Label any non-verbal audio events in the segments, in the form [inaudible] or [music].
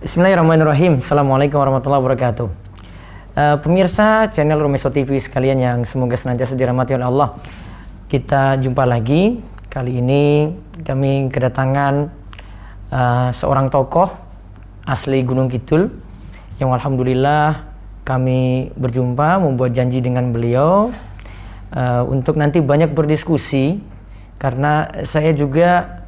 Bismillahirrahmanirrahim. Assalamualaikum warahmatullahi wabarakatuh. Uh, pemirsa channel Rumeso TV sekalian yang semoga senantiasa dirahmati oleh Allah. Kita jumpa lagi. Kali ini kami kedatangan uh, seorang tokoh asli Gunung Kidul yang alhamdulillah kami berjumpa membuat janji dengan beliau uh, untuk nanti banyak berdiskusi karena saya juga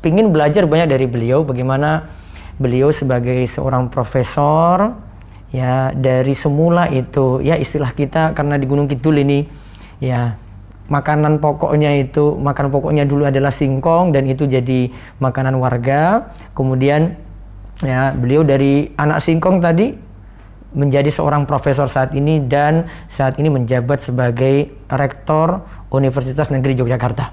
ingin belajar banyak dari beliau bagaimana beliau sebagai seorang profesor ya dari semula itu ya istilah kita karena di Gunung Kidul ini ya makanan pokoknya itu makanan pokoknya dulu adalah singkong dan itu jadi makanan warga kemudian ya beliau dari anak singkong tadi menjadi seorang profesor saat ini dan saat ini menjabat sebagai rektor Universitas Negeri Yogyakarta.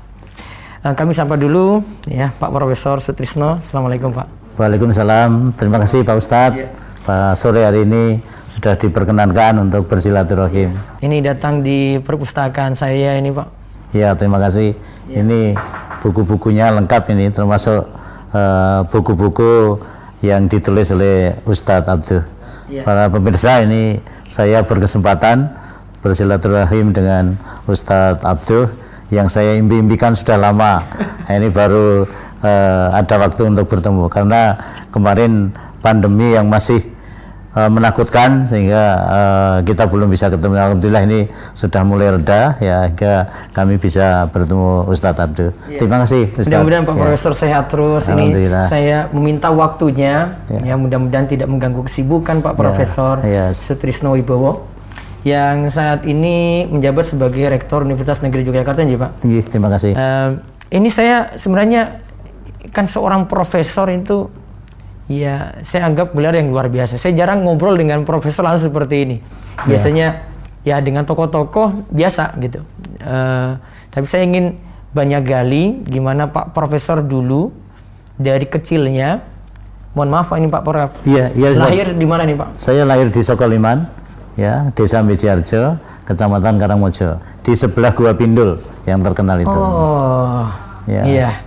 Nah, kami sapa dulu ya Pak Profesor Sutrisno. Assalamualaikum Pak. Waalaikumsalam. Terima kasih Pak Ustadz. Ya. Pak sore hari ini sudah diperkenankan untuk bersilaturahim. Ini datang di perpustakaan saya ini Pak. Ya terima kasih. Ya. Ini buku-bukunya lengkap ini termasuk eh, buku-buku uh, yang ditulis oleh Ustadz Abdul. Ya. Para pemirsa ini saya berkesempatan bersilaturahim dengan Ustadz Abdul yang saya impi-impikan sudah lama. [laughs] ini baru uh, ada waktu untuk bertemu karena kemarin pandemi yang masih uh, menakutkan sehingga uh, kita belum bisa ketemu. Alhamdulillah ini sudah mulai reda ya hingga kami bisa bertemu Ustadz Abdul. Ya. Terima kasih Ustadz. Mudah-mudahan Pak ya. Profesor sehat terus. Ini saya meminta waktunya ya, ya mudah-mudahan tidak mengganggu kesibukan Pak ya. Profesor ya. Sutrisno Wibowo yang saat ini menjabat sebagai Rektor Universitas Negeri Yogyakarta, ya Pak. Terima kasih. Uh, ini saya sebenarnya kan seorang profesor itu ya saya anggap gelar yang luar biasa. Saya jarang ngobrol dengan profesor langsung seperti ini. Ya. Biasanya yeah. ya dengan tokoh-tokoh biasa gitu. Uh, tapi saya ingin banyak gali gimana Pak Profesor dulu dari kecilnya. Mohon maaf ini Pak Prof. Iya, iya. Lahir di mana nih Pak? Saya lahir di Sokoliman, ya, Desa Mijarjo, Kecamatan Karangmojo, di sebelah Gua Pindul yang terkenal itu. Oh, ya. iya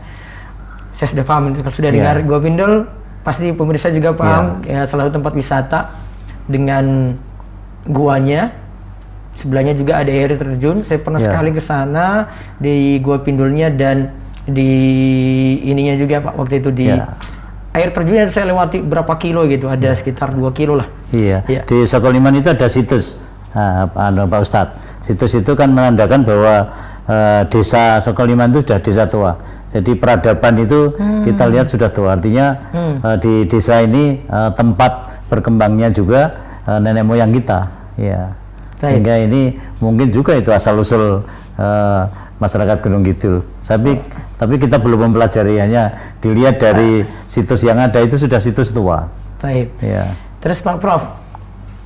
saya sudah paham kalau sudah yeah. dengar Gua Pindol pasti pemirsa juga paham yeah. ya selalu tempat wisata dengan guanya sebelahnya juga ada air terjun saya pernah yeah. sekali ke sana di Gua Pindulnya dan di ininya juga Pak waktu itu di yeah. air terjunnya saya lewati berapa kilo gitu ada yeah. sekitar 2 kilo lah iya yeah. yeah. di Sokoliman itu ada situs nah, Pak Ustadz situs itu kan menandakan bahwa uh, desa Sokoliman itu sudah desa tua jadi peradaban itu hmm. kita lihat sudah tua. Artinya hmm. uh, di desa ini uh, tempat berkembangnya juga uh, nenek moyang kita. Ya. Sehingga ini mungkin juga itu asal usul uh, masyarakat Gunung Kidul. Tapi tapi kita belum mempelajari hanya dilihat dari situs yang ada itu sudah situs tua. Baik. Ya. Terus Pak Prof,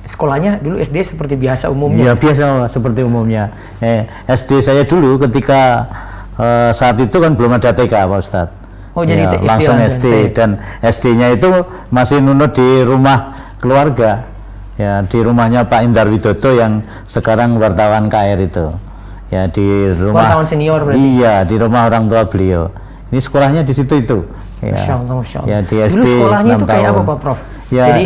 sekolahnya dulu SD seperti biasa umumnya? Ya biasa seperti umumnya. Eh, SD saya dulu ketika uh, saat itu kan belum ada TK Pak Ustadz. Oh jadi ya, langsung SD dan SD-nya itu masih nunut di rumah keluarga. Ya di rumahnya Pak Indar Widodo yang sekarang wartawan KR itu. Ya di rumah wartawan senior berarti? Iya di rumah orang tua beliau. Ini sekolahnya di situ itu. Ya, Masya Allah, Masya Allah. ya di SD Dulu sekolahnya itu kayak apa Pak Prof? Ya, jadi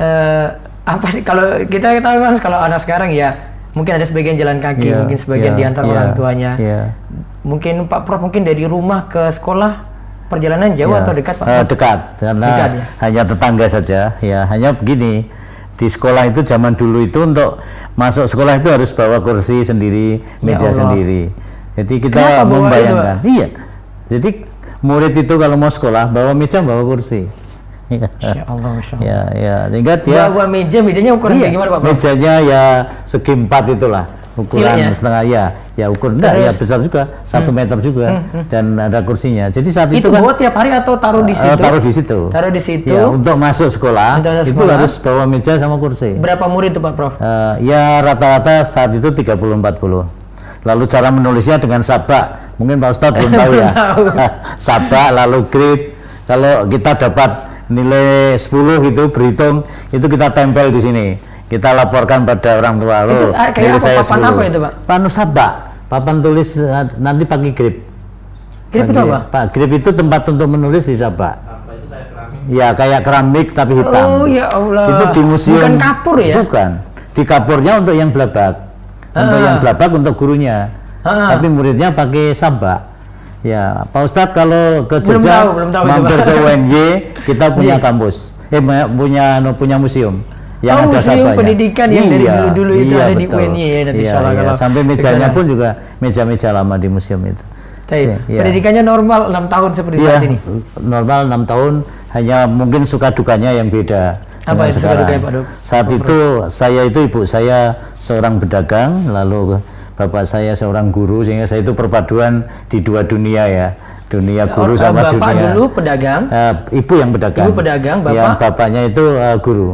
uh, apa sih kalau kita tahu kan kalau anak sekarang ya mungkin ada sebagian jalan kaki yeah, mungkin sebagian yeah, diantar yeah, orang tuanya. yeah mungkin Pak Prof mungkin dari rumah ke sekolah perjalanan jauh ya, atau dekat Pak? Uh, dekat. Karena dekat, ya? hanya tetangga saja. Ya hanya begini. Di sekolah itu zaman dulu itu untuk masuk sekolah itu harus bawa kursi sendiri ya meja Allah. sendiri. Jadi kita Kenapa membayangkan. Iya. Jadi murid itu kalau mau sekolah bawa meja bawa kursi Allah. Ya, ya, sehingga dia bawa meja, mejanya ukuran iya, gimana Pak? Mejanya ya segi empat itulah. Ukuran Ciliknya? setengah ya. Ya ukur enggak ya besar juga satu hmm. meter juga hmm, hmm. dan ada kursinya. Jadi saat itu, itu kan, tiap hari atau taruh di eh, situ? taruh di situ. Taruh di situ? Ya, untuk masuk sekolah untuk itu sekolah. harus bawa meja sama kursi. Berapa murid itu pak prof? Uh, ya rata-rata saat itu 30 40 lalu cara menulisnya dengan sabak. Mungkin pak Ustadz belum [laughs] tahu ya. [laughs] sabak lalu grip. Kalau kita dapat nilai 10 itu berhitung itu kita tempel di sini kita laporkan pada orang tua lo nilai saya papan apa itu pak? Panu sabak, papan tulis eh, nanti pakai grip. Grip itu apa? Pak grip itu tempat untuk menulis di sabak. Ya kayak keramik tapi hitam. Oh ya Allah. Itu di museum. Bukan kapur ya? Bukan. Di kapurnya untuk yang belabak. Untuk Ah. yang belabak untuk gurunya. Ah. Tapi muridnya pakai sabak. Ya, Pak Ustadz kalau ke Belum Jogja tahu, belum tahu itu, mampir ke UNY, kita punya Iya. kampus. Eh punya punya punya museum yang Oh, ada museum sabaknya. pendidikan yang dari Iya, dulu-dulu itu iya, ada di betul. UNY ya, nanti Iya, insyaallah iya. kalau Sampai mejanya pun juga meja-meja lama di museum itu. Baik. Iya. Pendidikannya normal 6 tahun seperti Iya, saat ini. normal enam tahun hanya mungkin suka dukanya yang beda Apa yang suka dukanya, Pak Dok? Saat itu saya itu ibu saya seorang pedagang, lalu bapak saya seorang guru sehingga saya itu perpaduan di dua dunia ya, dunia guru Oh, sama Bapak dunia. dulu pedagang. Eh, ibu yang pedagang. Ibu pedagang, Bapak? Yang bapaknya itu eh, guru.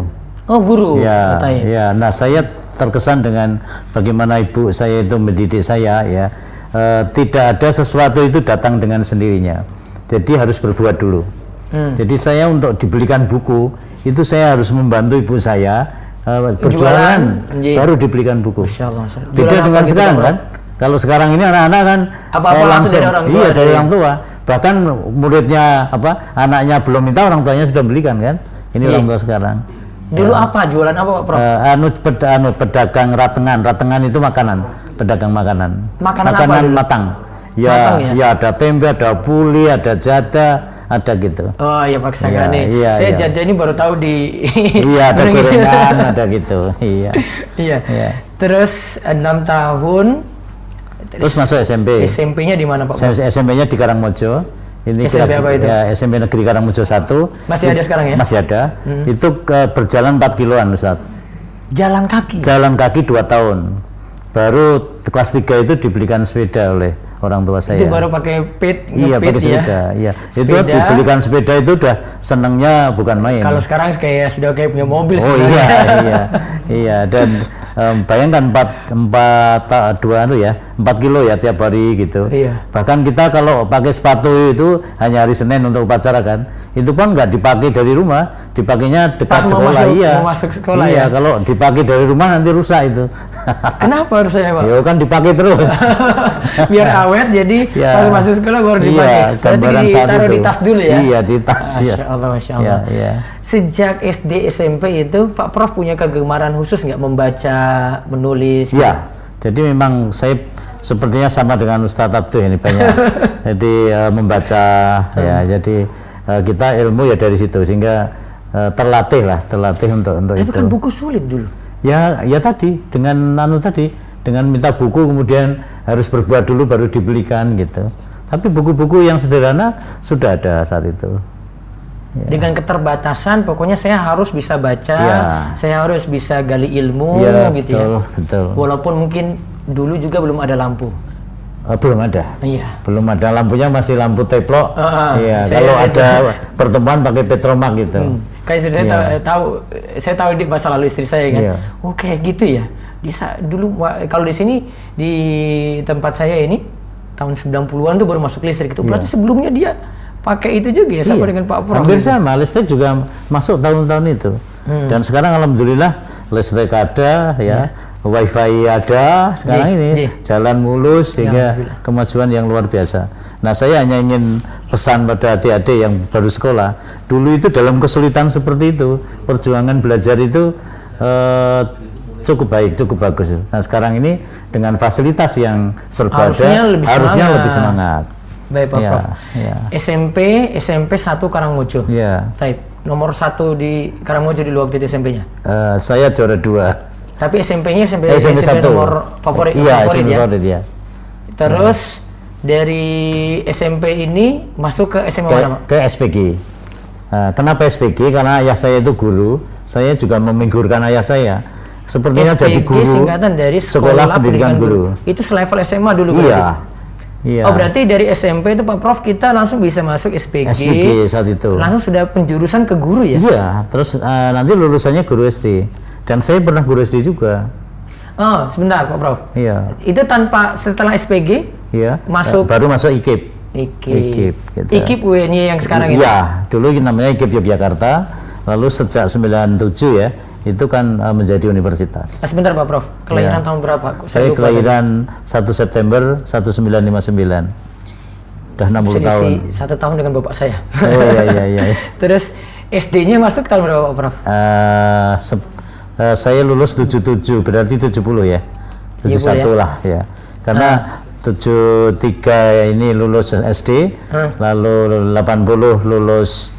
Oh, guru Ya, katanya. ya. Nah, saya terkesan dengan bagaimana ibu saya itu mendidik saya ya. Eh, tidak ada sesuatu itu datang dengan sendirinya. Jadi harus berbuat dulu. Hmm. Jadi saya untuk dibelikan buku itu saya harus membantu ibu saya eh, berjualan Iya. baru dibelikan buku. Masya Allah, Masya Allah. Jualan dengan apa gitu, sekarang Pak? kan. Kalau sekarang ini anak-anak kan Apa-apa eh, langsung dari orang tua, Iya, dari iya. orang tua. Bahkan muridnya apa anaknya belum minta orang tuanya sudah belikan kan. Ini Iya. orang tua sekarang. Dulu apa? Jualan apa, Pak Prof? Eh, anu, ped, anu pedagang ratengan, ratengan itu makanan, pedagang makanan. Makanan apa dulu? Ya, Matang ya? ya ada tempe, ada puli, ada jada, ada gitu. Oh iya Pak Iya, Sagani. iya, Saya iya. jada ini baru tahu di [laughs] iya, ada gorengan, ada gitu. Iya. iya. Iya. Terus enam tahun. Terus masuk SMP. SMP-nya di mana Pak? SMP-nya di Karangmojo. Ini SMP kira- apa itu? Ya, SMP Negeri Karangmojo 1. Masih ada sekarang ya? Hmm. Masih ada. Itu ke, berjalan 4 kiloan, Ustaz. Jalan kaki. Jalan kaki 2 tahun. Baru kelas 3 itu dibelikan sepeda oleh orang tua saya. Itu baru pakai pit, Iya pakai ya. sepeda, iya. Itu Sepeda. dibelikan sepeda itu udah senangnya bukan main. Kalau sekarang kayak sudah kayak punya mobil oh sebenarnya. iya, iya, iya. Dan em, bayangkan empat empat dua anu ya, empat kilo ya tiap hari gitu. Iya. Bahkan kita kalau pakai sepatu itu hanya hari Senin untuk upacara kan, itu pun nggak dipakai dari rumah, dipakainya dekat Pas mau sekolah. masuk- iya. mau masuk sekolah iya, ya? kalau dipakai dari rumah nanti rusak itu. Kenapa harus saya Pak? [laughs] ya kan dipakai terus. [laughs] Biar [laughs] awet jadi Ya. pas masuk sekolah baru dipakai. Iya, Berarti gambaran saat ditaruh itu. di tas dulu ya. Iya, di tas ya. Masya Allah, Masya Iya, Allah. iya. Sejak SD SMP itu Pak Prof punya kegemaran khusus nggak membaca, menulis? gitu? Ya, jadi memang saya sepertinya sama dengan Ustadz Abduh ini banyak. [laughs] jadi eh, membaca ya, Hmm. jadi eh, kita ilmu ya dari situ sehingga eh, terlatih lah, terlatih untuk untuk Tapi itu. kan buku sulit dulu. Ya, ya tadi dengan anu tadi dengan minta buku kemudian harus berbuat dulu baru dibelikan gitu. Tapi buku-buku yang sederhana sudah ada saat itu. Dengan keterbatasan, pokoknya saya harus bisa baca, Ya. saya harus bisa gali ilmu, Iya, gitu betul, ya. betul. Walaupun mungkin dulu juga belum ada lampu. Eh, belum ada. Iya. Belum ada lampunya masih lampu teplok. Ah, ah. Iya, kalau ada pertemuan pakai petromak gitu. Kayak istri saya Iya. tahu, tahu, saya tahu di masa lalu istri saya kan. Iya. Oh kayak gitu ya. Di dulu kalau di sini di tempat saya ini tahun 90-an tuh baru masuk listrik itu. Berarti sebelumnya dia pakai itu juga ya sama Iya. dengan Pak Prof. Hampir gitu. sama, listrik juga masuk tahun-tahun itu. Hmm. Dan sekarang alhamdulillah listrik ada ya, wifi ada sekarang Iya, ini iya. jalan mulus sehingga kemajuan yang luar biasa. Nah saya hanya ingin pesan pada adik-adik yang baru sekolah, dulu itu dalam kesulitan seperti itu, perjuangan belajar itu eh, cukup baik, cukup bagus. Nah sekarang ini dengan fasilitas yang serba Harusnya ada, lebih harusnya semangat. lebih semangat. Baik Pak Iya, Prof. iya. SMP SMP 1 Karangmojo. Ya, Baik. Nomor satu di Karangmojo di waktu itu SMP-nya. eh, saya juara dua. Tapi SMP-nya SMP, Eh, SMP satu. nomor favorit, Iya, favorit SMP ya. favorit ya. Terus dari SMP ini masuk ke SMA mana Pak? Ke, SPG. Nah, kenapa SPG? Karena ayah saya itu guru. Saya juga meminggurkan ayah saya. Sepertinya jadi SPG guru. singkatan dari Sekolah, Pendidikan Guru. Itu selevel SMA dulu Iya. berarti? Iya. Oh berarti dari SMP itu Pak Prof kita langsung bisa masuk SPG. SPG saat itu. Langsung sudah penjurusan ke guru ya? Iya, terus eh, nanti lulusannya guru SD. Dan saya pernah guru SD juga. Oh sebentar Pak Prof. Iya. Itu tanpa setelah SPG Iya. Masuk- baru masuk IKIP. IKIP. IKIP, gitu. IKIP UNY yang sekarang ini. Iya, dulu namanya IKIP Yogyakarta. Lalu sejak 97 ya, itu kan eh, menjadi universitas. Ah, sebentar Pak Prof. Kelahiran Iya. tahun berapa? Saya lupa kelahiran 1 September 1959. Udah 60 tahun. Selisih satu tahun dengan bapak saya. Oh iya iya iya. [laughs] Terus SD-nya masuk tahun berapa Pak Prof? Uh, uh, saya lulus 77, berarti 70 ya. 71 ya? lah ya. Karena uh. 73 ini lulus SD, uh. lalu 80 lulus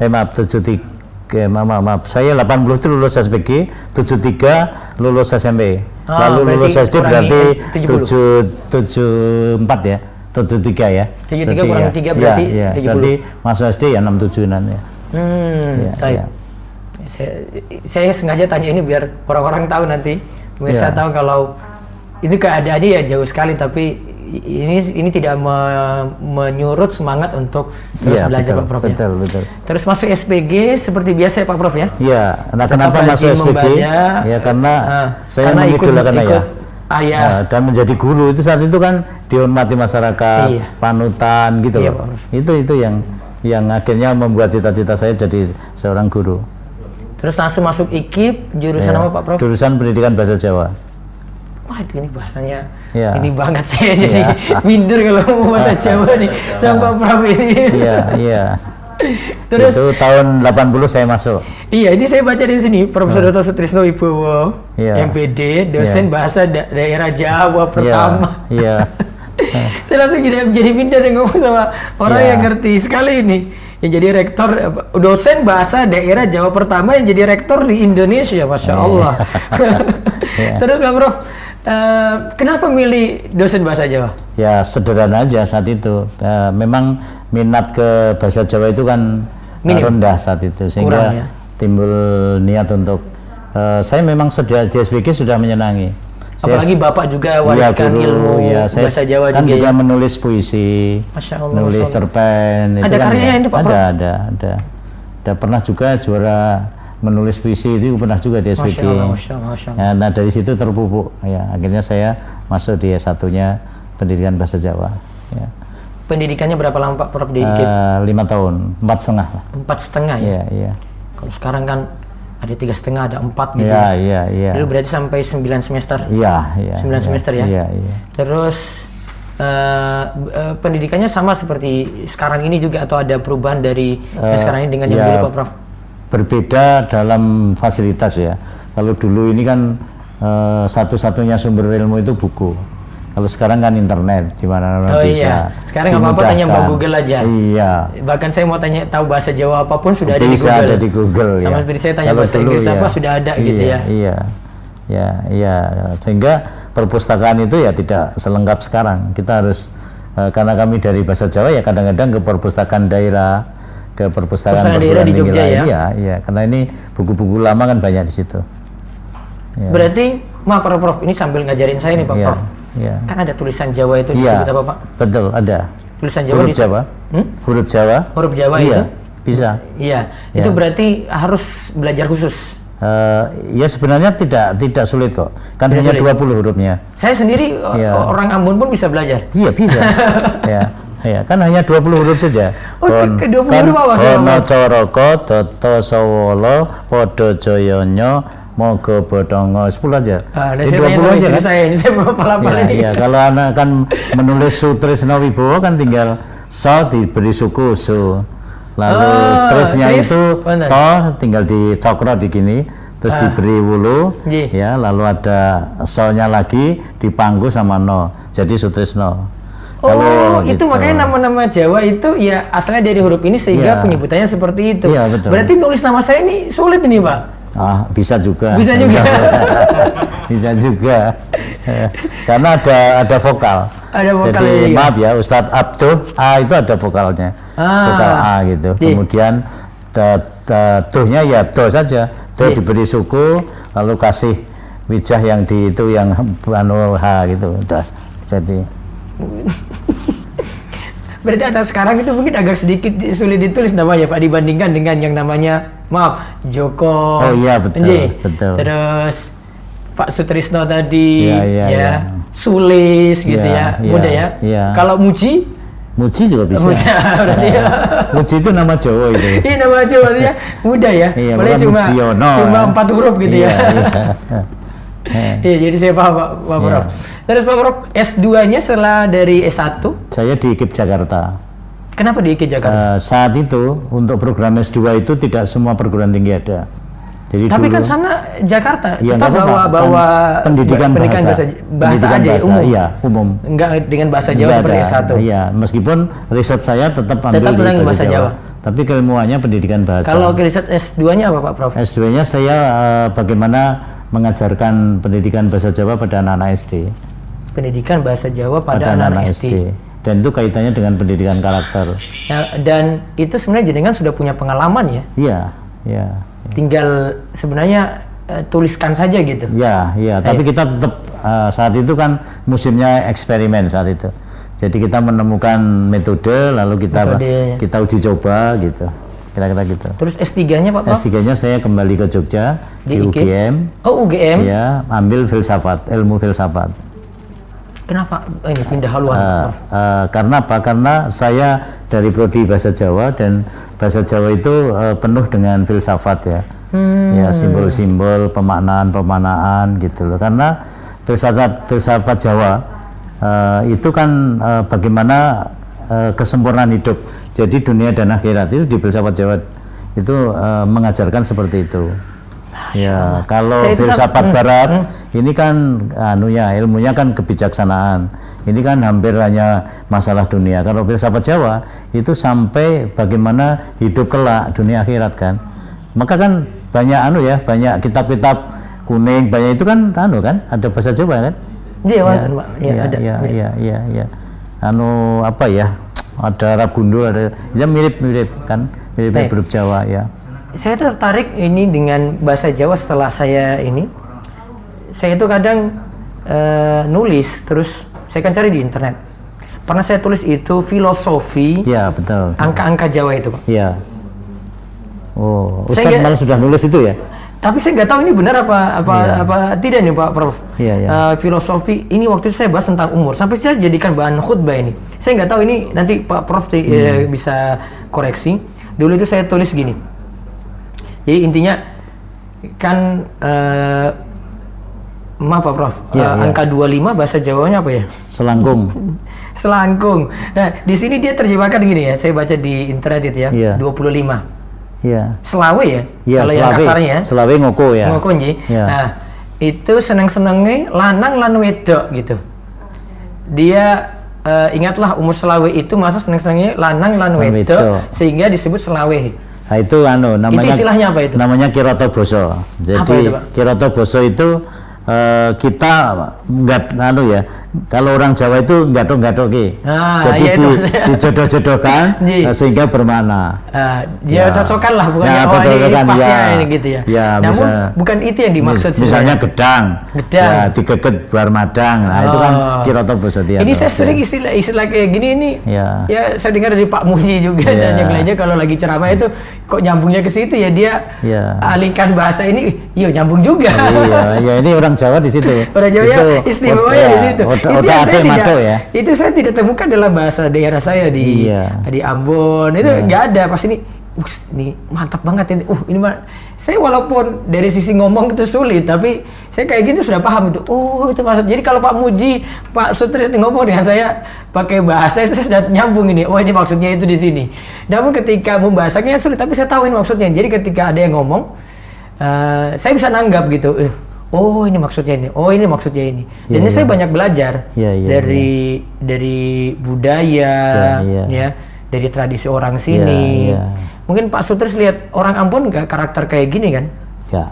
eh maaf 73 maaf, maaf, maaf, saya 80 itu lulus SPG, 73 lulus SMP. Oh, lalu lulus SD berarti 7 74 ya. 73 ya. 73 kurang 3 ya. berarti ya, ya. 70. Berarti masuk SD ya 67 nanti. Ya. Hmm, ya, ya. Saya, saya sengaja tanya ini biar orang-orang tahu nanti. Biar ya. saya tahu kalau itu keadaannya ya jauh sekali tapi ini ini tidak me, menyurut semangat untuk terus ya, belajar betul, Pak Prof betul, ya. Betul. Terus masuk SPG seperti biasa ya Pak Prof ya? Iya. Nah, kenapa masuk SPG? Membaca, ya karena uh, saya karena ikut, karena ya. Ah, ya. Nah, dan menjadi guru itu saat itu kan dihormati masyarakat, iya. panutan gitu iya, loh. Itu itu yang yang akhirnya membuat cita-cita saya jadi seorang guru. Terus langsung masuk IKIP, jurusan ya, apa Pak Prof? Jurusan Pendidikan Bahasa Jawa. Wah ini bahasanya ya. ini banget saya jadi ya. [laughs] minder kalau mau bahasa Jawa nih sama Pak Prof ini. Iya, iya. [laughs] Terus itu tahun 80 saya masuk. Iya, ini saya baca di sini Profesor Dr. Sutrisno Ibowo, ya. MPD, dosen ya. bahasa da daerah Jawa iya, pertama. Iya. [laughs] saya langsung jadi jadi minder ngomong sama orang ya. yang ngerti sekali ini yang jadi rektor dosen bahasa daerah Jawa pertama yang jadi rektor di Indonesia, masya iya. Allah. Terus Pak Prof, uh, kenapa milih dosen bahasa Jawa? Ya sederhana aja saat itu. Uh, memang minat ke bahasa Jawa itu kan Minim. rendah saat itu sehingga Kurang, ya? timbul niat untuk uh, saya memang sudah di SBG sudah menyenangi Apalagi saya, Bapak juga iya, wariskan ya, ilmu ya, saya bahasa Jawa kan juga, juga ya? menulis puisi, Masya Allah, nulis Masya cerpen. Ada itu kan karyanya ya, itu Pak? Ada, ada, ada. Ada pernah juga juara menulis puisi itu pernah juga di SPG. Masya Allah, Masya Allah, Masya Allah. Ya, nah dari situ terpupuk. Ya, akhirnya saya masuk di S1-nya pendidikan bahasa Jawa. Ya. Pendidikannya berapa lama Pak Prof di Uh, lima tahun, empat setengah lah. Empat setengah ya? Iya, iya. Kalau sekarang kan ada tiga setengah, ada empat gitu. Iya, ya. iya, iya. Dulu berarti sampai sembilan semester. Iya, iya. Sembilan ya, semester ya. Iya, iya. Terus uh, uh, pendidikannya sama seperti sekarang ini juga atau ada perubahan dari uh, sekarang ini dengan yang ya, dulu Pak Prof? Berbeda dalam fasilitas ya. Kalau dulu ini kan uh, satu-satunya sumber ilmu itu buku. Kalau sekarang kan internet, di mana-mana oh, bisa. Iya. Sekarang nggak apa-apa tanya Mbak Google aja. Iya. Bahkan saya mau tanya tahu bahasa Jawa apa pun sudah ada di Google. Bisa ada di Google. Sama ya. seperti saya tanya Kalau bahasa dulu, Inggris iya. apa sudah ada iya, gitu ya. Iya. Ya, iya. Sehingga perpustakaan itu ya tidak selengkap sekarang. Kita harus uh, karena kami dari bahasa Jawa ya kadang-kadang ke perpustakaan daerah, ke perpustakaan daerah di Jogja ya. Iya, iya. Karena ini buku-buku lama kan banyak di situ. Ya. Berarti, maaf Prof, Prof, ini sambil ngajarin saya nih Pak ya. Prof Ya. Kan ada tulisan Jawa itu ya, disebut apa Pak? Betul, ada. Tulisan Jawa huruf Jawa. Hmm? Huruf Jawa. Huruf Jawa iya, itu? Bisa. Iya. Ya. Itu berarti harus belajar khusus. Uh, ya sebenarnya tidak tidak sulit kok. Kan tidak hanya sulit. 20 hurufnya. Saya sendiri ya. orang Ambon pun bisa belajar. Iya, bisa. [laughs] ya. Ya, kan hanya 20 huruf saja. Oh, Kon, ke 20 kan, huruf apa? Ono coroko, toto sawolo, podo joyonyo, Moga Bodongo 10 aja. Ah, Ini 20 aja kan? Saya ini saya mau ya, ya, kalau anak kan menulis Sutrisno Wibowo kan tinggal so diberi suku su. Lalu oh, terusnya itu bener. to tinggal dicokro di gini terus ah. diberi wulu Ye. ya lalu ada so-nya lagi dipanggu sama no. Jadi Sutrisno. Oh, Kalau itu gitu. makanya nama-nama Jawa itu ya asalnya dari huruf ini sehingga ya. penyebutannya seperti itu. Ya, betul. Berarti nulis nama saya ini sulit ini, Pak. Ah, bisa juga. Bisa juga. bisa juga. [laughs] [laughs] Karena ada ada vokal. Ada vokal. Jadi iya. maaf ya, Ustadz Abduh A itu ada vokalnya. Ah. Vokal A gitu. Iya. Kemudian tuhnya ya do saja. Do iya. diberi suku lalu kasih wijah yang di itu yang anu H gitu. Udah. Jadi [laughs] Berarti atas sekarang itu mungkin agak sedikit sulit ditulis namanya Pak dibandingkan dengan yang namanya maaf Joko. Oh iya betul. Enji. betul. Terus Pak Sutrisno tadi ya, ya, ya. ya. Sulis gitu ya, ya. mudah ya. ya. Kalau Muji Muji juga bisa. Muji, [laughs] ya. [laughs] Muji itu nama Jawa itu. [laughs] Iya nama Jawa ya. Mudah ya. Iya, Boleh cuma Mujiono, cuma empat huruf gitu iya, ya. Iya. Iya, jadi saya paham Pak, Pak yeah. Prof. Terus Pak Prof, S2-nya setelah dari S1? Saya di IKIP Jakarta. Kenapa di IK Jakarta? Uh, saat itu untuk program S2 itu tidak semua perguruan tinggi ada. Jadi Tapi dulu, kan sana Jakarta ya, kita bawa kan bawa pendidikan, pendidikan bahasa, bahasa, bahasa pendidikan aja bahasa, umum. Iya, umum. Enggak dengan bahasa Jawa seperti S1. Iya, meskipun riset saya tetap ambil tetap di bahasa, bahasa Jawa. Jawa. Tapi keilmuannya pendidikan bahasa. Kalau riset S2-nya apa Pak Prof? S2-nya saya uh, bagaimana mengajarkan pendidikan bahasa Jawa pada anak-anak SD. Pendidikan bahasa Jawa pada anak-anak SD. SD dan itu kaitannya dengan pendidikan karakter. Ya, dan itu sebenarnya jenengan sudah punya pengalaman ya? Iya, iya tinggal sebenarnya uh, tuliskan saja gitu. Ya, ya. Tapi kita tetap uh, saat itu kan musimnya eksperimen saat itu. Jadi kita menemukan metode, lalu kita Metode. kita uji coba gitu. Kira-kira gitu. Terus S3-nya Pak? S3-nya saya kembali ke Jogja di, di UGM. Oh UGM? Ya, ambil filsafat, ilmu filsafat. Kenapa ini pindah haluan? Uh, uh, karena apa? Karena saya dari prodi bahasa Jawa dan bahasa Jawa itu uh, penuh dengan filsafat ya, hmm. ya simbol-simbol pemaknaan-pemaknaan gitu loh. Karena filsafat filsafat Jawa uh, itu kan uh, bagaimana uh, kesempurnaan hidup. Jadi dunia dan akhirat itu di filsafat Jawa itu uh, mengajarkan seperti itu. Ya, kalau filsafat hmm, Barat hmm. ini kan anu ya ilmunya kan kebijaksanaan. Ini kan hampir hanya masalah dunia. Kalau filsafat Jawa itu sampai bagaimana hidup kelak dunia akhirat kan. Maka kan banyak anu ya, banyak kitab-kitab kuning, banyak itu kan anu kan, ada bahasa Jawa kan? Iya, ya, ya, ya, ada. Ya, ya, ya, ya. Anu apa ya? Ada Arab gundul, ada ya mirip-mirip kan, mirip-mirip huruf Jawa ya. Saya tertarik ini dengan bahasa Jawa setelah saya ini. Saya itu kadang uh, nulis terus saya kan cari di internet. Pernah saya tulis itu filosofi ya betul. angka-angka Jawa itu pak. Ya. Oh Ustaz malah sudah nulis itu ya tapi saya nggak tahu ini benar apa apa ya. apa tidak nih Pak Prof. Ya, ya. Uh, filosofi ini waktu itu saya bahas tentang umur sampai saya jadikan bahan khutbah ini. Saya nggak tahu ini nanti Pak Prof hmm. uh, bisa koreksi. Dulu itu saya tulis gini. Jadi intinya kan uh, maaf Pak Prof, ya, uh, ya. angka 25 bahasa Jawanya apa ya? Selangkung. [laughs] Selangkung. Nah, di sini dia terjemahkan gini ya, saya baca di internet itu ya, ya. 25. Iya. Selawe ya, ya kalau yang kasarnya. Ya. Selawe ngoko ya. Ngoko nji. Ya. Nah, itu seneng-senengnya lanang lan wedok gitu. Dia uh, ingatlah umur selawe itu masa seneng-senengnya lanang lan wedok sehingga disebut selawe. Nah, itu anu namanya itu istilahnya apa itu? Namanya kiroto boso. Jadi itu, kiroto boso itu uh, kita nggak anu ya kalau orang Jawa itu ki. Ah, jadi iya di, dijodoh-jodohkan uh, [laughs] sehingga bermakna. Uh, dia ya. cocokkan lah bukan ya, oh ini, ini pasnya ya. ini gitu ya, ya namun bisa, bukan itu yang dimaksud misalnya ya. gedang. Gedang. Ya, digeget buar madang. Nah oh. itu kan oh. kiroto bosotia ini saya sering istilah istilah kayak gini ini. Ya, ya saya dengar dari Pak Muji juga ya. dan yang lainnya kalau lagi ceramah itu kok nyambungnya ke situ ya dia ya. alihkan bahasa ini iya nyambung juga. Iya ya ini orang Jawa di situ. Orang Jawa ya istimewanya di situ itu yang saya tidak, ya? itu saya tidak temukan dalam bahasa daerah saya di iya. di Ambon. Itu iya. nggak ada. Pas ini uh ini mantap banget ini. Uh ini mah saya walaupun dari sisi ngomong itu sulit tapi saya kayak gitu sudah paham itu. Oh itu maksud jadi kalau Pak Muji Pak Sutris ngomong dengan saya pakai bahasa itu saya sudah nyambung ini. Oh ini maksudnya itu di sini. Namun ketika membahasanya sulit tapi saya tahu ini maksudnya. Jadi ketika ada yang ngomong uh, saya bisa nanggap gitu eh, oh ini maksudnya ini, oh ini maksudnya ini. Dan yeah, ini yeah. saya banyak belajar yeah, yeah, dari yeah. dari budaya, yeah, yeah. ya, dari tradisi orang sini. Yeah, yeah. Mungkin Pak Sutris lihat orang Ambon nggak karakter kayak gini kan? Ya.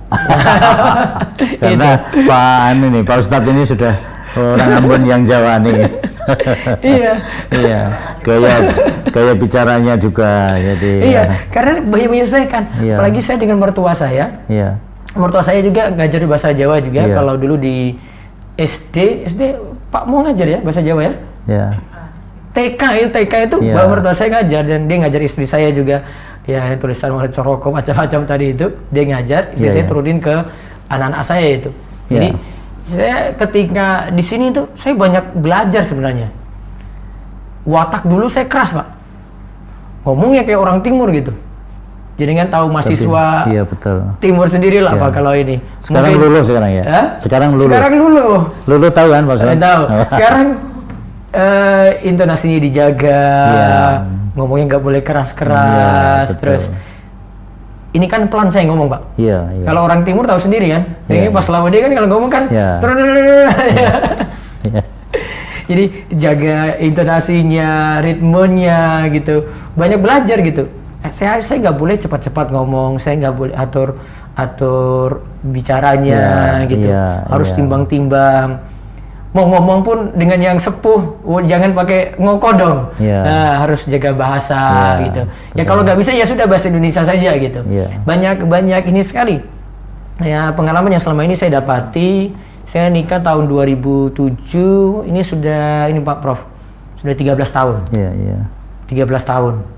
[laughs] [laughs] Karena Pak Anu nih, Pak Ustadz ini sudah orang Ambon yang Jawa nih. [laughs] iya. iya. Gaya gaya bicaranya juga jadi. Iya, ya. karena banyak menyesuaikan. Iya. Apalagi saya dengan mertua saya. Iya mertua saya juga ngajar bahasa Jawa juga yeah. kalau dulu di SD SD Pak mau ngajar ya bahasa Jawa ya yeah. TK itu TK itu yeah. mertua saya ngajar dan dia ngajar istri saya juga ya tulisan mulai coroko macam-macam tadi itu dia ngajar istri yeah, saya yeah. turunin ke anak-anak saya itu jadi yeah. saya ketika di sini tuh saya banyak belajar sebenarnya watak dulu saya keras pak ngomongnya kayak orang timur gitu jadi kan tahu mahasiswa Tapi, iya, betul. timur sendiri lah iya. Pak kalau ini. Sekarang Mungkin, lulu sekarang ya? Eh? Sekarang lulu. Sekarang lulu. Lulu tahu kan Pak Tahu. [laughs] sekarang uh, intonasinya dijaga. Iya. ngomongnya nggak boleh keras-keras Iya, betul. terus ini kan pelan saya ngomong pak Iya, iya. kalau orang timur tahu sendiri kan Iya, ini pas lawan dia kan kalau ngomong kan [laughs] Iya. Iya. jadi jaga intonasinya ritmenya gitu banyak belajar gitu saya saya nggak boleh cepat-cepat ngomong saya nggak boleh atur atur bicaranya Iya, gitu. iya, harus iya. timbang-timbang. Mau ngomong pun dengan yang sepuh jangan pakai ngokodong. Iya. Nah, harus jaga bahasa Iya, gitu. Ya kalau nggak bisa ya sudah bahasa Indonesia saja gitu. Iya. banyak banyak ini sekali. Ya pengalaman yang selama ini saya dapati saya nikah tahun 2007 ini sudah ini Pak Prof sudah 13 tahun. Iya, iya. 13 tahun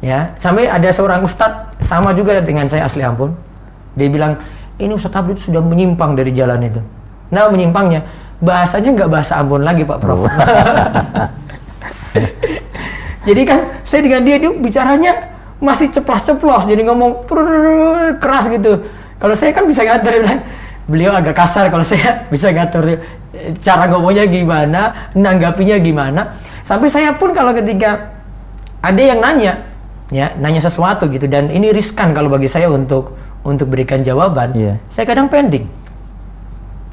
ya sampai ada seorang ustadz sama juga dengan saya asli ampun dia bilang ini ustadz Abdul sudah menyimpang dari jalan itu. Nah menyimpangnya bahasanya nggak bahasa Ambon lagi Pak Prof. [laughs] Jadi kan saya dengan dia dia bicaranya masih ceplos-ceplos jadi ngomong keras gitu. Kalau saya kan bisa ngatur [laughs] bilang beliau agak kasar kalau saya [laughs] bisa ngatur eh, cara ngomongnya gimana nanggapinya gimana. Sampai saya pun kalau ketika ada yang nanya ya nanya sesuatu gitu. Dan ini riskan kalau bagi saya untuk untuk berikan jawaban. Iya. saya kadang pending.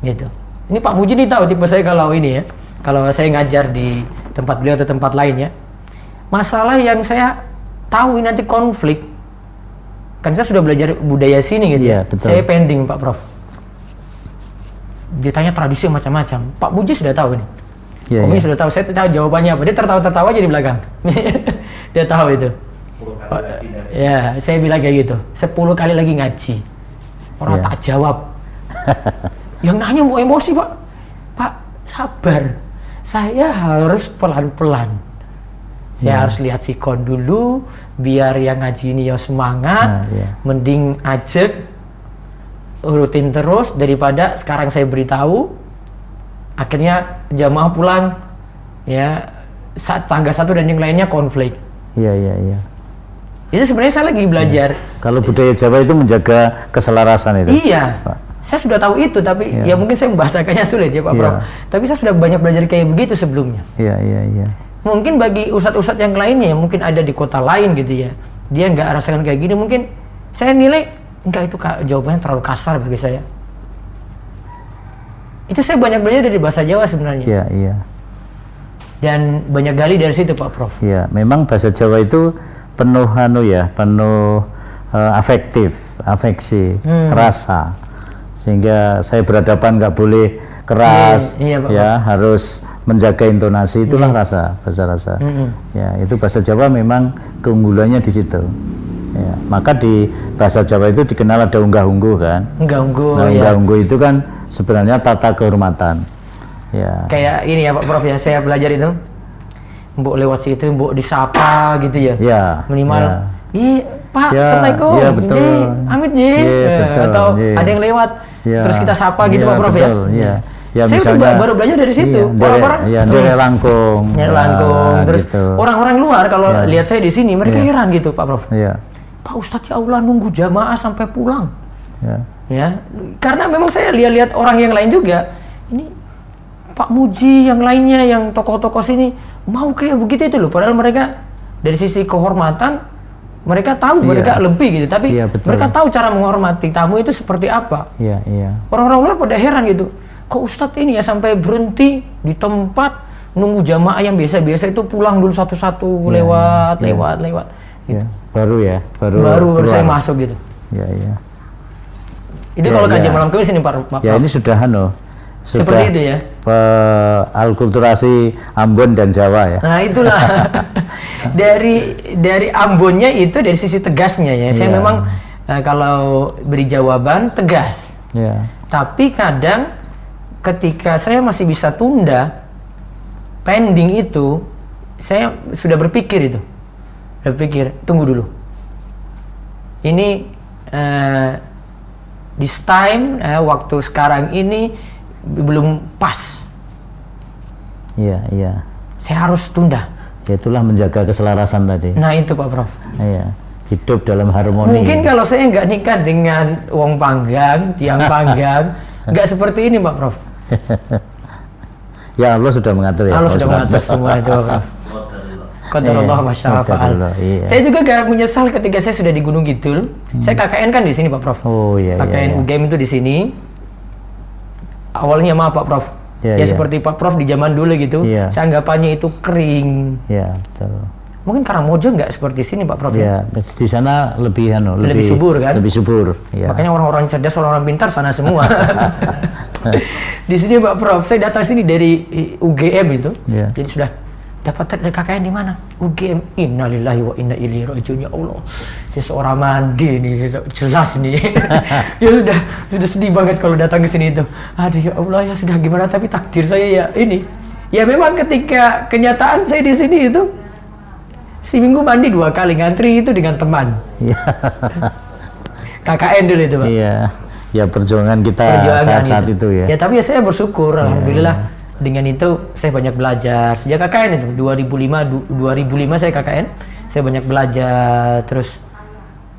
Gitu. Ini Pak Muji nih tahu tipe saya kalau ini ya. Kalau saya ngajar di tempat beliau atau tempat lain ya. Masalah yang saya tahu ini nanti konflik. Kan saya sudah belajar budaya sini gitu Iya, ya. betul. saya pending Pak Prof. Ditanya tradisi macam-macam. Pak Muji sudah tahu ini. Pak Muji iya. sudah tahu. Saya tahu jawabannya apa. Dia tertawa-tertawa aja di belakang. [laughs] Dia tahu itu Pak, ya saya bilang kayak gitu. 10 kali lagi ngaji. Orang Iya. tak jawab. [laughs] Yang nanya mau emosi pak. Pak sabar. Saya harus pelan-pelan. Saya Ya. harus lihat sikon dulu biar yang ngaji ini ya semangat. Nah, iya. mending ajak rutin terus daripada sekarang saya beritahu akhirnya jamaah pulang. Ya saat tangga satu dan yang lainnya konflik. Iya, iya, iya. Itu sebenarnya saya lagi belajar Kalau budaya Jawa itu menjaga keselarasan itu. Iya. Pak. Saya sudah tahu itu, tapi Iya. ya mungkin saya membahasakannya sulit ya Pak Iya. Prof. Tapi saya sudah banyak belajar kayak begitu sebelumnya. Iya, iya, iya. Mungkin bagi ustadz-ustadz yang lainnya, yang mungkin ada di kota lain gitu ya, dia nggak rasakan kayak gini, mungkin saya nilai enggak itu jawabannya terlalu kasar bagi saya. Itu saya banyak belajar dari bahasa Jawa sebenarnya, Iya, iya. dan banyak gali dari situ Pak Prof. Iya, memang bahasa Jawa itu penuh anu ya, penuh eh, afektif, afeksi, Hmm. rasa. Sehingga saya berhadapan nggak boleh keras, Iya, iya, Pak. ya harus menjaga intonasi. Itulah rasa, bahasa rasa. Hmm. Ya, itu bahasa Jawa memang keunggulannya di situ. Ya, maka di bahasa Jawa itu dikenal ada unggah-ungguh kan. Enggak unggul Nah, ya. unggah-ungguh itu kan sebenarnya tata kehormatan. Ya. Kayak ini ya Pak Prof ya, saya belajar itu. Mbok lewat situ, mbok disapa gitu ya. Ya. minimal ya. ih pak Ya, assalamualaikum iya, betul. Ji, amit ji Iya, Eh, betul, atau iya. ada yang lewat Ya. terus kita sapa gitu Ya, pak prof betul, ya ya. Ya, saya misalnya, baru belajar dari situ Iya, orang-orang ya, dari langkung. ya, langkung terus gitu. orang-orang luar kalau Ya. lihat saya di sini mereka Iya. heran gitu pak prof Iya, pak ustadz ya allah nunggu jamaah sampai pulang ya. ya karena memang saya lihat-lihat orang yang lain juga ini Pak Muji yang lainnya yang tokoh-tokoh sini mau kayak begitu itu loh padahal mereka dari sisi kehormatan mereka tahu Iya. mereka lebih gitu tapi Iya, betul. mereka tahu cara menghormati tamu itu seperti apa Iya, iya. orang-orang luar pada heran gitu kok Ustadz ini ya sampai berhenti di tempat nunggu jamaah yang biasa-biasa itu pulang dulu satu-satu Iya, lewat iya. lewat lewat Ya, baru ya, baru baru baru saya masuk gitu Ya, ya. itu Iya, kalau kajian iya. malam kemis ini Pak, Pak Ya, ini sudah anu. Sudah Seperti itu ya? eh, alkulturasi Ambon dan Jawa ya. Nah itulah [laughs] dari dari Ambonnya itu dari sisi tegasnya ya. Saya Iya. memang eh, kalau beri jawaban tegas. Ya. Tapi kadang ketika saya masih bisa tunda pending itu, saya sudah berpikir itu, berpikir tunggu dulu. Ini eh, this time eh, waktu sekarang ini belum pas. Iya, iya. Saya harus tunda. Ya, itulah menjaga keselarasan tadi. Nah itu Pak Prof. Iya. Hidup dalam harmoni. Mungkin kalau saya nggak nikah dengan wong panggang, tiang [laughs] panggang, nggak seperti ini Pak Prof. [laughs] Ya Allah sudah mengatur ya. Allah Pak sudah mengatur semua itu Pak Prof. [laughs] Qadarullah masya Qadarullah, iya. Saya juga gak menyesal ketika saya sudah di Gunung Kidul. Saya KKN kan di sini Pak Prof. Oh iya, iya, KKN iya. UGM itu di sini. Awalnya maaf Pak Prof. Iya, ya iya. seperti Pak Prof di zaman dulu gitu. Iya. Saya anggapannya itu kering. Ya, betul. Mungkin Karangmojo nggak seperti sini Pak Prof ya. Ya, di sana lebih anu, Lebih subur, kan? Lebih subur, ya. Makanya orang-orang cerdas, orang-orang pintar sana semua. [laughs] di sini Pak Prof, saya datang sini dari UGM itu. Iya. Jadi sudah dapat dari KKN di mana? UGM. Innalillahi wa inna ilaihi rajiun ya Allah. Saya seorang mandi nih, saya jelas nih. [laughs] ya sudah, sudah sedih banget kalau datang ke sini itu. Aduh ya Allah ya sudah gimana tapi takdir saya ya ini. Ya memang ketika kenyataan saya di sini itu si minggu mandi dua kali ngantri itu dengan teman. Iya. [laughs] KKN dulu itu Pak. Iya. Ya perjuangan kita saat-saat gitu. itu ya. Ya tapi ya saya bersyukur alhamdulillah dengan itu saya banyak belajar. Sejak KKN itu 2005 du- 2005 saya KKN saya banyak belajar. Terus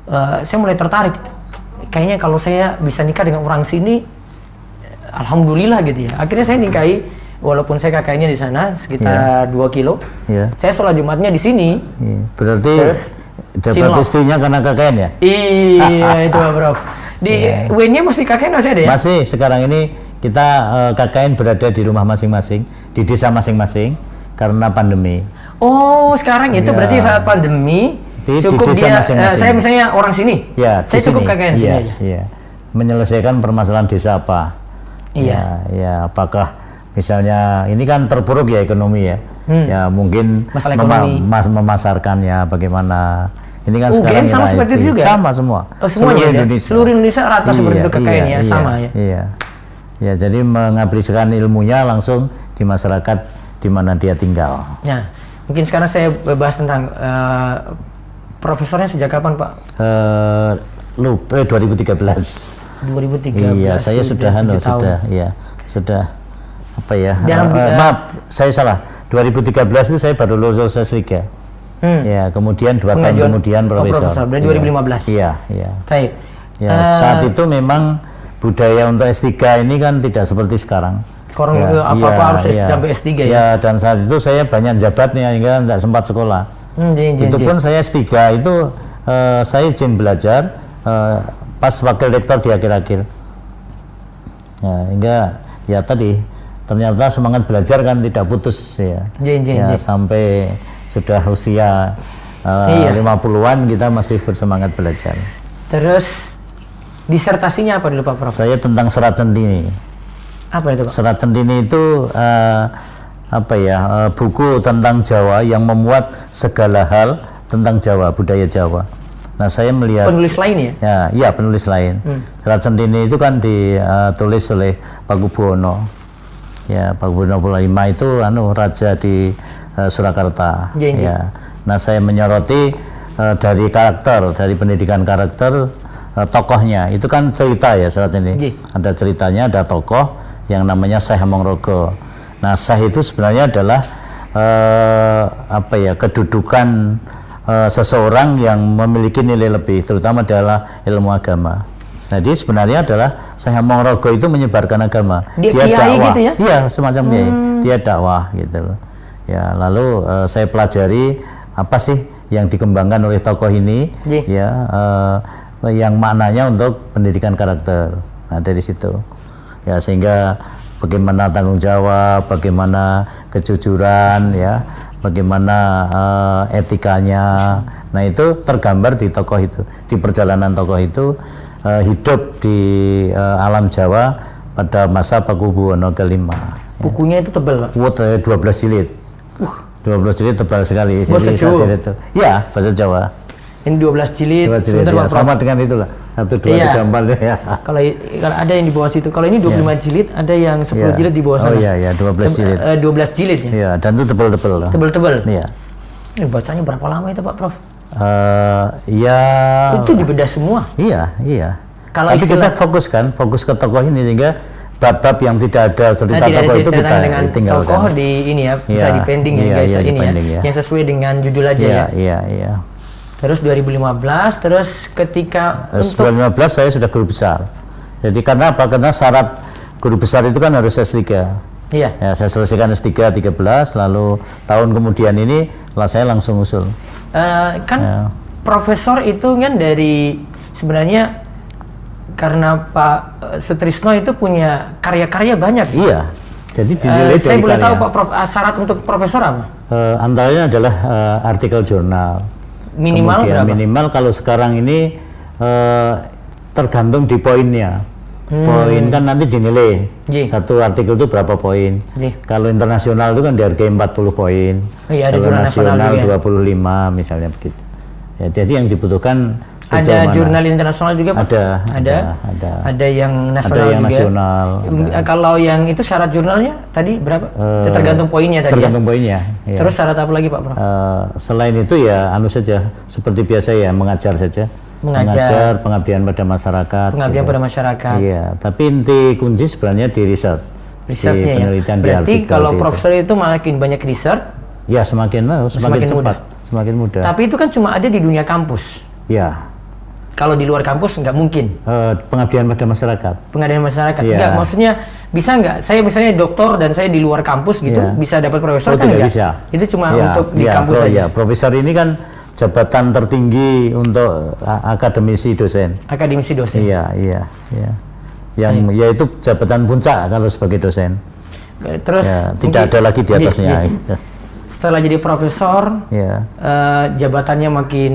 eh, saya mulai tertarik. Kayaknya kalau saya bisa nikah dengan orang sini alhamdulillah gitu ya. Akhirnya saya nikahi walaupun saya KKN-nya di sana sekitar 2 kilo. Iya. saya sholat Jumatnya di sini. Iya. Berarti Terus, dapat istrinya karena KKN ya? iya itu Prof di WN-nya masih KKN masih ada ya? Masih. Sekarang ini kita eh, KKN berada di rumah masing-masing, di desa masing-masing karena pandemi. Oh, sekarang itu Ya. berarti saat pandemi Di- di cukup desa dia masing-masing. eh, saya misalnya orang sini. Ya, di saya cukup sini. KKN sini Iya, aja. Iya. Menyelesaikan permasalahan desa apa? Iya. Ya, ya, apakah misalnya ini kan terpuruk ya ekonomi ya. Ya, mungkin Hmm. Masalah ekonomi. mas- memasarkannya bagaimana. Ini kan UGM sekarang sama seperti itu IT. juga? Sama semua. Oh, semuanya ya? Seluruh Indonesia rata seperti itu KKN ya, sama ya? Iya. Ya, jadi mengaplikasikan ilmunya langsung di masyarakat di mana dia tinggal. Nah, mungkin sekarang saya bahas tentang eh, profesornya sejak kapan, Pak? Eh, lupa eh, 2013. 2013. Iya, saya sudah anu, sudah, iya, sudah apa ya? Dalam- eh, eh, maaf, saya salah. 2013 itu saya baru lulus S3. Hmm. Ya, kemudian dua tahun kemudian oh, profesor. profesor, berarti Iya. 2015. Iya, iya. Baik. Ya, Eh, saat itu memang budaya untuk S3 ini kan tidak seperti sekarang. Sekarang Ya, apa-apa iya, harus S- iya. sampai S3 ya? Ya, dan saat itu saya banyak jabatnya hingga tidak sempat sekolah. Hmm, itu pun saya S3 itu eh, saya izin belajar eh, pas wakil rektor di akhir-akhir. Ya, hingga ya tadi ternyata semangat belajar kan tidak putus ya. Jadi, jadi, ya sampai sudah usia eh, Iya. 50-an kita masih bersemangat belajar. Terus disertasinya apa dulu Pak Prof? Saya tentang serat centini. Apa itu Pak? Serat centini itu eh, apa ya eh, buku tentang Jawa yang memuat segala hal tentang Jawa budaya Jawa. Nah saya melihat Penulis lain ya? ya iya penulis lain. Serat centini itu kan ditulis oleh Pak Kubuwono. Ya Pak Kubuwono V itu anu raja di eh, Surakarta. Iya. Ya. Nah saya menyoroti eh, dari karakter dari pendidikan karakter eh, tokohnya itu kan cerita ya serat ini. Iya. Ada ceritanya ada tokoh yang namanya Syekh Mongrogo. Nah Syekh itu sebenarnya adalah eh, apa ya kedudukan eh, seseorang yang memiliki nilai lebih, terutama adalah ilmu agama. Jadi sebenarnya adalah Syekh Mongrogo itu menyebarkan agama. Dia kiai gitu ya? Iya, semacam kiai. Dia dakwah gitu loh. Ya, lalu eh, saya pelajari apa sih yang dikembangkan oleh tokoh ini Iya. ya eh, yang maknanya untuk pendidikan karakter. Nah, dari situ. Ya, sehingga bagaimana tanggung jawab, bagaimana kejujuran ya, bagaimana eh, etikanya. Nah, itu tergambar di tokoh itu, di perjalanan tokoh itu eh, hidup di eh, alam Jawa pada masa Pakubuwono kelima. Bukunya itu tebal Pak. Eh, 12 jilid. 12 jilid tebal sekali. Bahasa Jawa? itu. Ya, bahasa Jawa. Ini 12 jilid. 12 jilid. Sebentar ya. Pak Prof. Sama dengan itulah. 1 2 Iya. 3 4 ya. Kalau kalau ada yang di bawah situ. Kalau ini 25 jilid, ada yang 10 Iya. jilid di bawah Oh sana. iya iya 12 jilid. Eh, 12 jilid ya. Iya, dan itu tebal-tebal. loh. Tebel-tebel. Iya. Ini bacanya berapa lama itu Pak Prof? Eh, ya Itu dibedah semua. iya, iya. Kalau Tapi istilah- kita fokus kan, fokus ke tokoh ini sehingga bab-bab yang tidak ada cerita Nah, tidak ada tokoh itu cerita kita dengan tinggalkan. tokoh di ini ya, bisa Iya, di pending ya iya, guys iya, ini ya, ya. yang sesuai dengan judul aja Iya, ya. iya, iya. Terus 2015, terus ketika Terus untuk 2015 saya sudah guru besar. Jadi karena apa? Karena syarat guru besar itu kan harus S3. Iya. Ya, saya selesaikan S3 13 lalu tahun kemudian ini lah saya langsung usul. Eh, kan Ya. profesor itu kan dari sebenarnya karena Pak eh, Sutrisno itu punya karya-karya banyak. Iya. Jadi Eh, dinilai saya boleh karya. tahu Pak Prof, eh, syarat untuk profesor apa? Eh, antaranya adalah eh, artikel jurnal. Minimal Kemudian berapa? minimal kalau sekarang ini eh, tergantung di poinnya. Hmm. Poin kan nanti dinilai. Ji. Satu artikel itu berapa poin. Ji. Kalau internasional itu kan dihargai 40 poin. Oh iya, kalau nasional nasional juga ya? 25 misalnya begitu. Ya, jadi yang dibutuhkan Ada mana? jurnal internasional juga Pak? Ada, Ada. ada, ada. Ada yang nasional Ada yang juga. nasional, eh, Kalau yang itu syarat jurnalnya tadi berapa? Eh, tergantung poinnya tadi. ya? Tergantung poinnya. ya. Terus syarat apa lagi Pak Prof? Eh, selain itu ya anu saja seperti biasa ya mengajar saja Mengajar. pengabdian pada masyarakat Pengabdian gitu. pada masyarakat. iya tapi inti kunci sebenarnya di riset di Risetnya ya. penelitian di Berarti artikel, kalau di- profesor itu makin banyak riset, ya semakin oh, semakin, Semakin cepat semakin mudah tapi itu kan cuma ada di dunia kampus. ya Kalau di luar kampus nggak mungkin. eh, pengabdian pada masyarakat Pengabdian masyarakat. Iya. Enggak, maksudnya bisa nggak? Saya misalnya doktor dan saya di luar kampus gitu Iya. bisa dapat profesor oh kan nggak? bisa Itu cuma Ya, untuk di ya, kampus pro- saja. ya, profesor ini kan jabatan tertinggi untuk akademisi dosen Akademisi dosen. iya iya iya yang yaitu jabatan puncak kalau sebagai dosen Terus Ya, mungkin- tidak ada lagi di Iya, atasnya. iya. [laughs] Setelah jadi profesor, ya. eh, jabatannya makin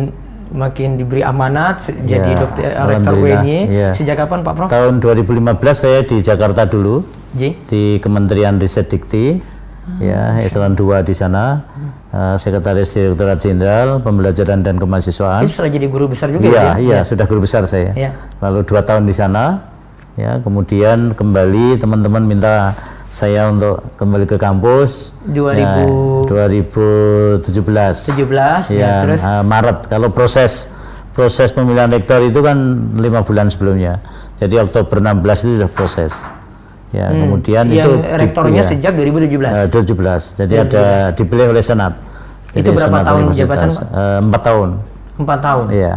makin diberi amanat se- jadi Ya, dokter eh, rektor UNY. ya. Sejak kapan Pak Prof? Tahun 2015 saya di Jakarta dulu di Kementerian Riset Dikti, ya eselon 2 di sana, eh, Sekretaris Direktorat Jenderal Pembelajaran dan Kemahasiswaan. Itu setelah jadi guru besar juga Iya, ya? iya, sudah guru besar saya. Iya. Lalu dua tahun di sana, ya kemudian kembali teman-teman minta saya untuk kembali ke kampus. 2000 Ya, 2017. 17 ya, Ya, terus eh, Maret. Kalau proses proses pemilihan rektor itu kan lima bulan sebelumnya. Jadi Oktober 16 itu sudah proses. Ya, kemudian Hmm. yang itu rektornya ya, sejak 2017. eh, 17. Jadi ada dipilih oleh Senat. Itu berapa Senat tahun jabatan? Eh, empat tahun. Empat tahun. Iya.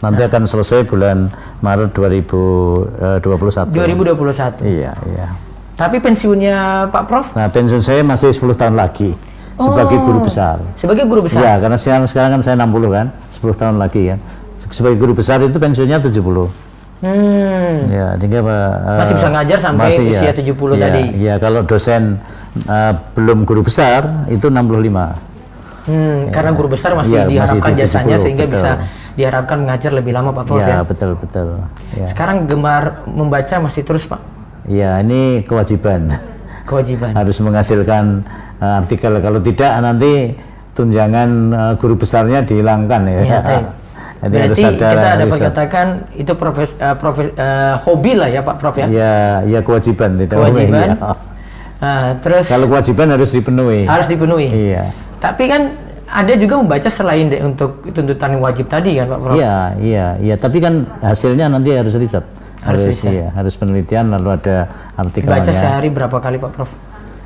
Nanti akan selesai bulan Maret eh, 2021. 2021. Iya, iya. Tapi pensiunnya Pak Prof Nah, pensiun saya masih 10 tahun lagi sebagai guru besar. sebagai guru besar. Iya, karena sekarang, sekarang kan saya 60 kan, 10 tahun lagi kan. Sebagai guru besar itu pensiunnya 70. Hmm. Ya, sehingga eh, Masih bisa ngajar sampai usia 70 Iya, tadi. Iya, kalau dosen eh, belum guru besar itu 65. Hmm, karena guru besar masih Iya, masih diharapkan di jasanya 70, sehingga betul. bisa diharapkan mengajar lebih lama Pak Prof Iya, ya. betul, betul. Ya. Sekarang gemar membaca masih terus Pak. Iya, ini kewajiban. Kewajiban. harus menghasilkan uh, artikel kalau tidak nanti tunjangan uh, guru besarnya dihilangkan ya. [laughs] Baik. Jadi harus Berarti ada kita dapat riset. katakan itu profes, eh, profes- eh, hobi lah ya Pak Prof ya. Ya, ya kewajiban tidak Kewajiban. Iya. Nah, [laughs] terus Kalau kewajiban harus dipenuhi. harus dipenuhi. Iya. Tapi kan ada juga membaca selain de- untuk tuntutan wajib tadi kan Pak Prof. Iya, iya, iya. Tapi kan hasilnya nanti harus riset. Harus riset. iya, harus penelitian lalu ada artikelnya. Baca sehari berapa kali Pak Prof?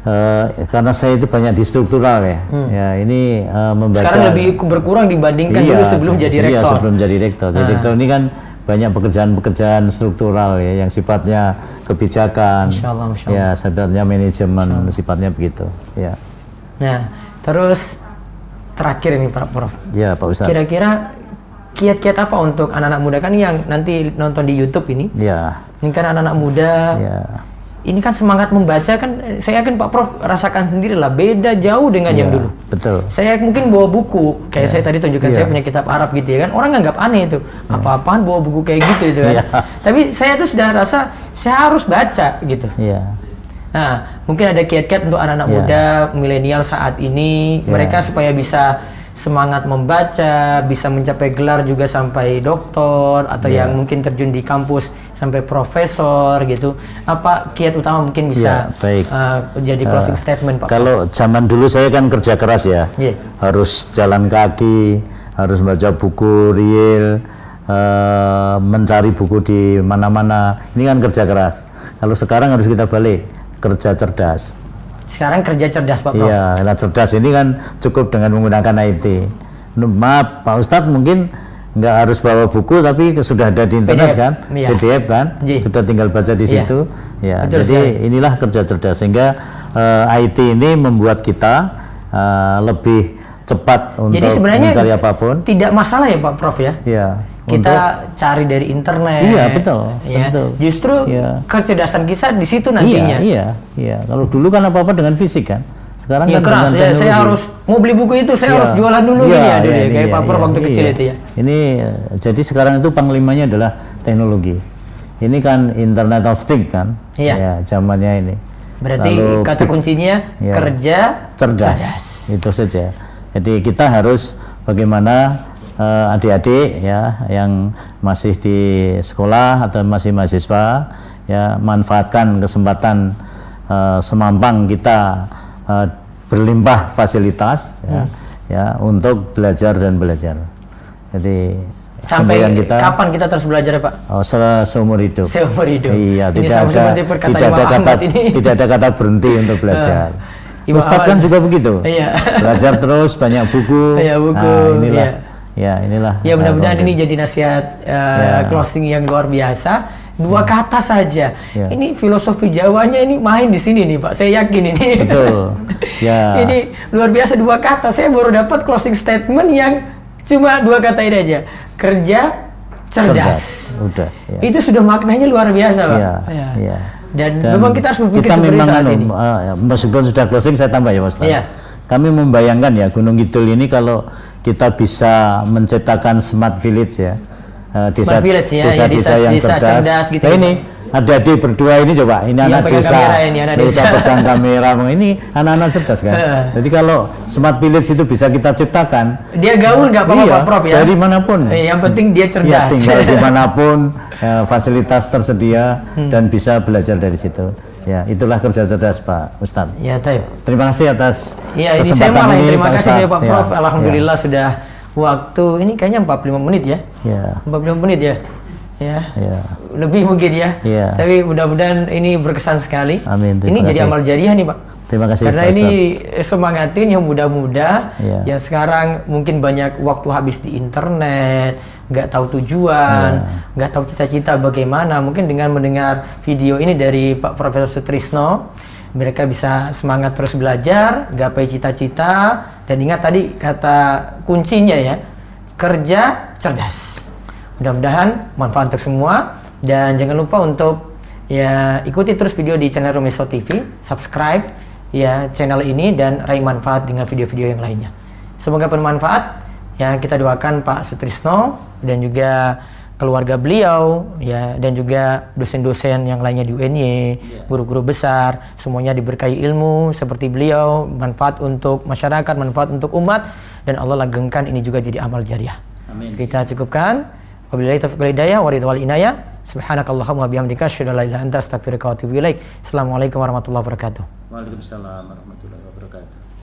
Eh, karena saya itu banyak di struktural ya. Ya, ini eh, membaca Hmm. Sekarang lebih berkurang dibandingkan dulu sebelum jadi Iya, rektor. Ah. sebelum jadi rektor. Jadi rektor ini kan banyak pekerjaan-pekerjaan struktural ya, yang sifatnya kebijakan, Insya Allah, Masya ya sifatnya manajemen, sifatnya begitu. Ya, Nah, terus terakhir ini Pak Prof. ya Pak Ustadz. Kira-kira kiat-kiat apa untuk anak-anak muda kan yang nanti nonton di YouTube ini? Ya, Ini kan anak-anak muda. ya, Ini kan semangat membaca kan saya yakin Pak Prof rasakan sendiri lah beda jauh dengan yang ya, dulu. betul. Saya mungkin bawa buku kayak saya tadi tunjukkan saya Iya. punya kitab Arab gitu ya kan orang nganggap aneh itu apa-apaan bawa buku kayak gitu itu kan. Iya. Tapi saya tuh sudah rasa saya harus baca gitu. Ya, Nah, mungkin ada kiat-kiat untuk anak-anak Iya. muda milenial saat ini mereka supaya bisa semangat membaca, bisa mencapai gelar juga sampai doktor atau Iya. yang mungkin terjun di kampus sampai profesor gitu. Apa kiat utama mungkin bisa Ya, baik. uh, jadi closing statement Pak? Kalau zaman dulu saya kan kerja keras ya, Iya. harus jalan kaki, harus baca buku real, eh, mencari buku di mana-mana. Ini kan kerja keras. Kalau sekarang harus kita balik, kerja cerdas. Sekarang kerja cerdas Pak Prof. Iya, nah cerdas ini kan cukup dengan menggunakan IT. Maaf Pak Ustadz mungkin nggak harus bawa buku tapi sudah ada di internet PDF, kan iya. PDF kan Ji. sudah tinggal baca di Iya. situ ya Betul jadi inilah kerja cerdas sehingga eh, IT ini membuat kita eh, lebih cepat untuk Jadi sebenarnya mencari apa pun tidak masalah ya Pak Prof ya. ya Kita untuk cari dari internet. Iya, betul, Ya. betul. Justru Iya. kecerdasan kita di situ iya nantinya. iya iya kalau dulu kan apa apa dengan fisik kan sekarang Ya kan keras dengan ya, saya harus mau beli buku itu saya Iya. harus jualan dulu Iya, ini ya dulu iya, ya kayak iya, Pak Prof iya, waktu kecil iya. itu ya. Ini jadi sekarang itu panglimanya adalah teknologi. Ini kan Internet of Things kan. Iya. Ya, zamannya ini. Berarti Lalu kata kuncinya Iya. kerja cerdas. Itu saja. Jadi kita harus bagaimana eh, adik-adik ya yang masih di sekolah atau masih mahasiswa ya manfaatkan kesempatan eh, semampang kita eh, berlimpah fasilitas ya, Hmm. ya untuk belajar dan belajar. Jadi Sampai kita kapan kita terus belajar ya Pak? oh, se- seumur hidup. Seumur hidup. Iya, Ini tidak ada tidak ada kata ini. tidak ada kata berhenti [laughs] untuk belajar. Imam Ustadz kan juga begitu. Iya. Belajar terus banyak buku. Banyak buku, Nah, inilah. iya. Ya, inilah. Ya mudah-mudahan uh, ini jadi nasihat uh, Ya. closing yang luar biasa. Dua kata saja. Ya. Ini filosofi Jawanya ini main di sini nih Pak. Saya yakin ini. Betul. [laughs] Ya. ini luar biasa dua kata. Saya baru dapat closing statement yang cuma dua kata ini aja. Kerja cerdas. Udah. Ya. Itu sudah maknanya luar biasa, Pak. Iya, Ya. iya. Dan, memang kita harus berpikir kita seperti memang saat anu, ini. ya, meskipun sudah closing saya tambah ya Mas. Iya. Kami membayangkan ya Gunung Kidul ini kalau kita bisa menciptakan smart village ya. eh, Smart village ya, ya, desa-desa desa- yang desa cerdas. cerdas gitu Nah, ya. ini adik-adik berdua ini coba ini Yang anak desa. ini, anak desa. pegang kamera. Ini [laughs] anak-anak cerdas kan. Jadi kalau smart village itu bisa kita ciptakan Dia gaul nggak apa-apa Iya, Prof ya? Dari mana pun. Eh, yang penting dia Ya, cerdas. tinggal di mana pun [laughs] eh, fasilitas tersedia Hmm. dan bisa belajar dari situ. Ya, itulah kerja cerdas Pak Ustadz. ya, tahu. Terima kasih atas Iya, ini saya kesempatan malah ini. terima Pak kasih ya Pak Ya, Prof. Alhamdulillah sudah waktu ini kayaknya 45 menit ya. Ya, 45 menit ya. Ya. ya, Lebih mungkin ya. Iya. Tapi mudah-mudahan ini berkesan sekali. Amin, Ini terima jadi kasih. amal jariah nih, Pak. Terima kasih Karena Pak ini semangatin yang muda-muda Iya. yang sekarang mungkin banyak waktu habis di internet, nggak tahu tujuan, Iya. nggak tahu cita-cita bagaimana. Mungkin dengan mendengar video ini dari Pak Profesor Sutrisno, mereka bisa semangat terus belajar, gapai cita-cita, dan ingat tadi kata kuncinya ya, kerja cerdas. Mudah-mudahan manfaat untuk semua dan jangan lupa untuk ya ikuti terus video di channel Rumeso TV, subscribe ya channel ini dan raih manfaat dengan video-video yang lainnya. Semoga bermanfaat. Ya kita doakan Pak Sutrisno dan juga keluarga beliau ya dan juga dosen-dosen yang lainnya di UNY, guru-guru besar, semuanya diberkahi ilmu seperti beliau, manfaat untuk masyarakat, manfaat untuk umat dan Allah langgengkan ini juga jadi amal jariah. Amin. Kita cukupkan. Wabillahi taufiq wal hidayah wa ridha wal inayah. Subhanakallahumma bihamdika asyhadu an la ilaha illa anta astaghfiruka wa atubu ilaik. Assalamualaikum warahmatullahi wabarakatuh. Waalaikumsalam warahmatullahi wabarakatuh.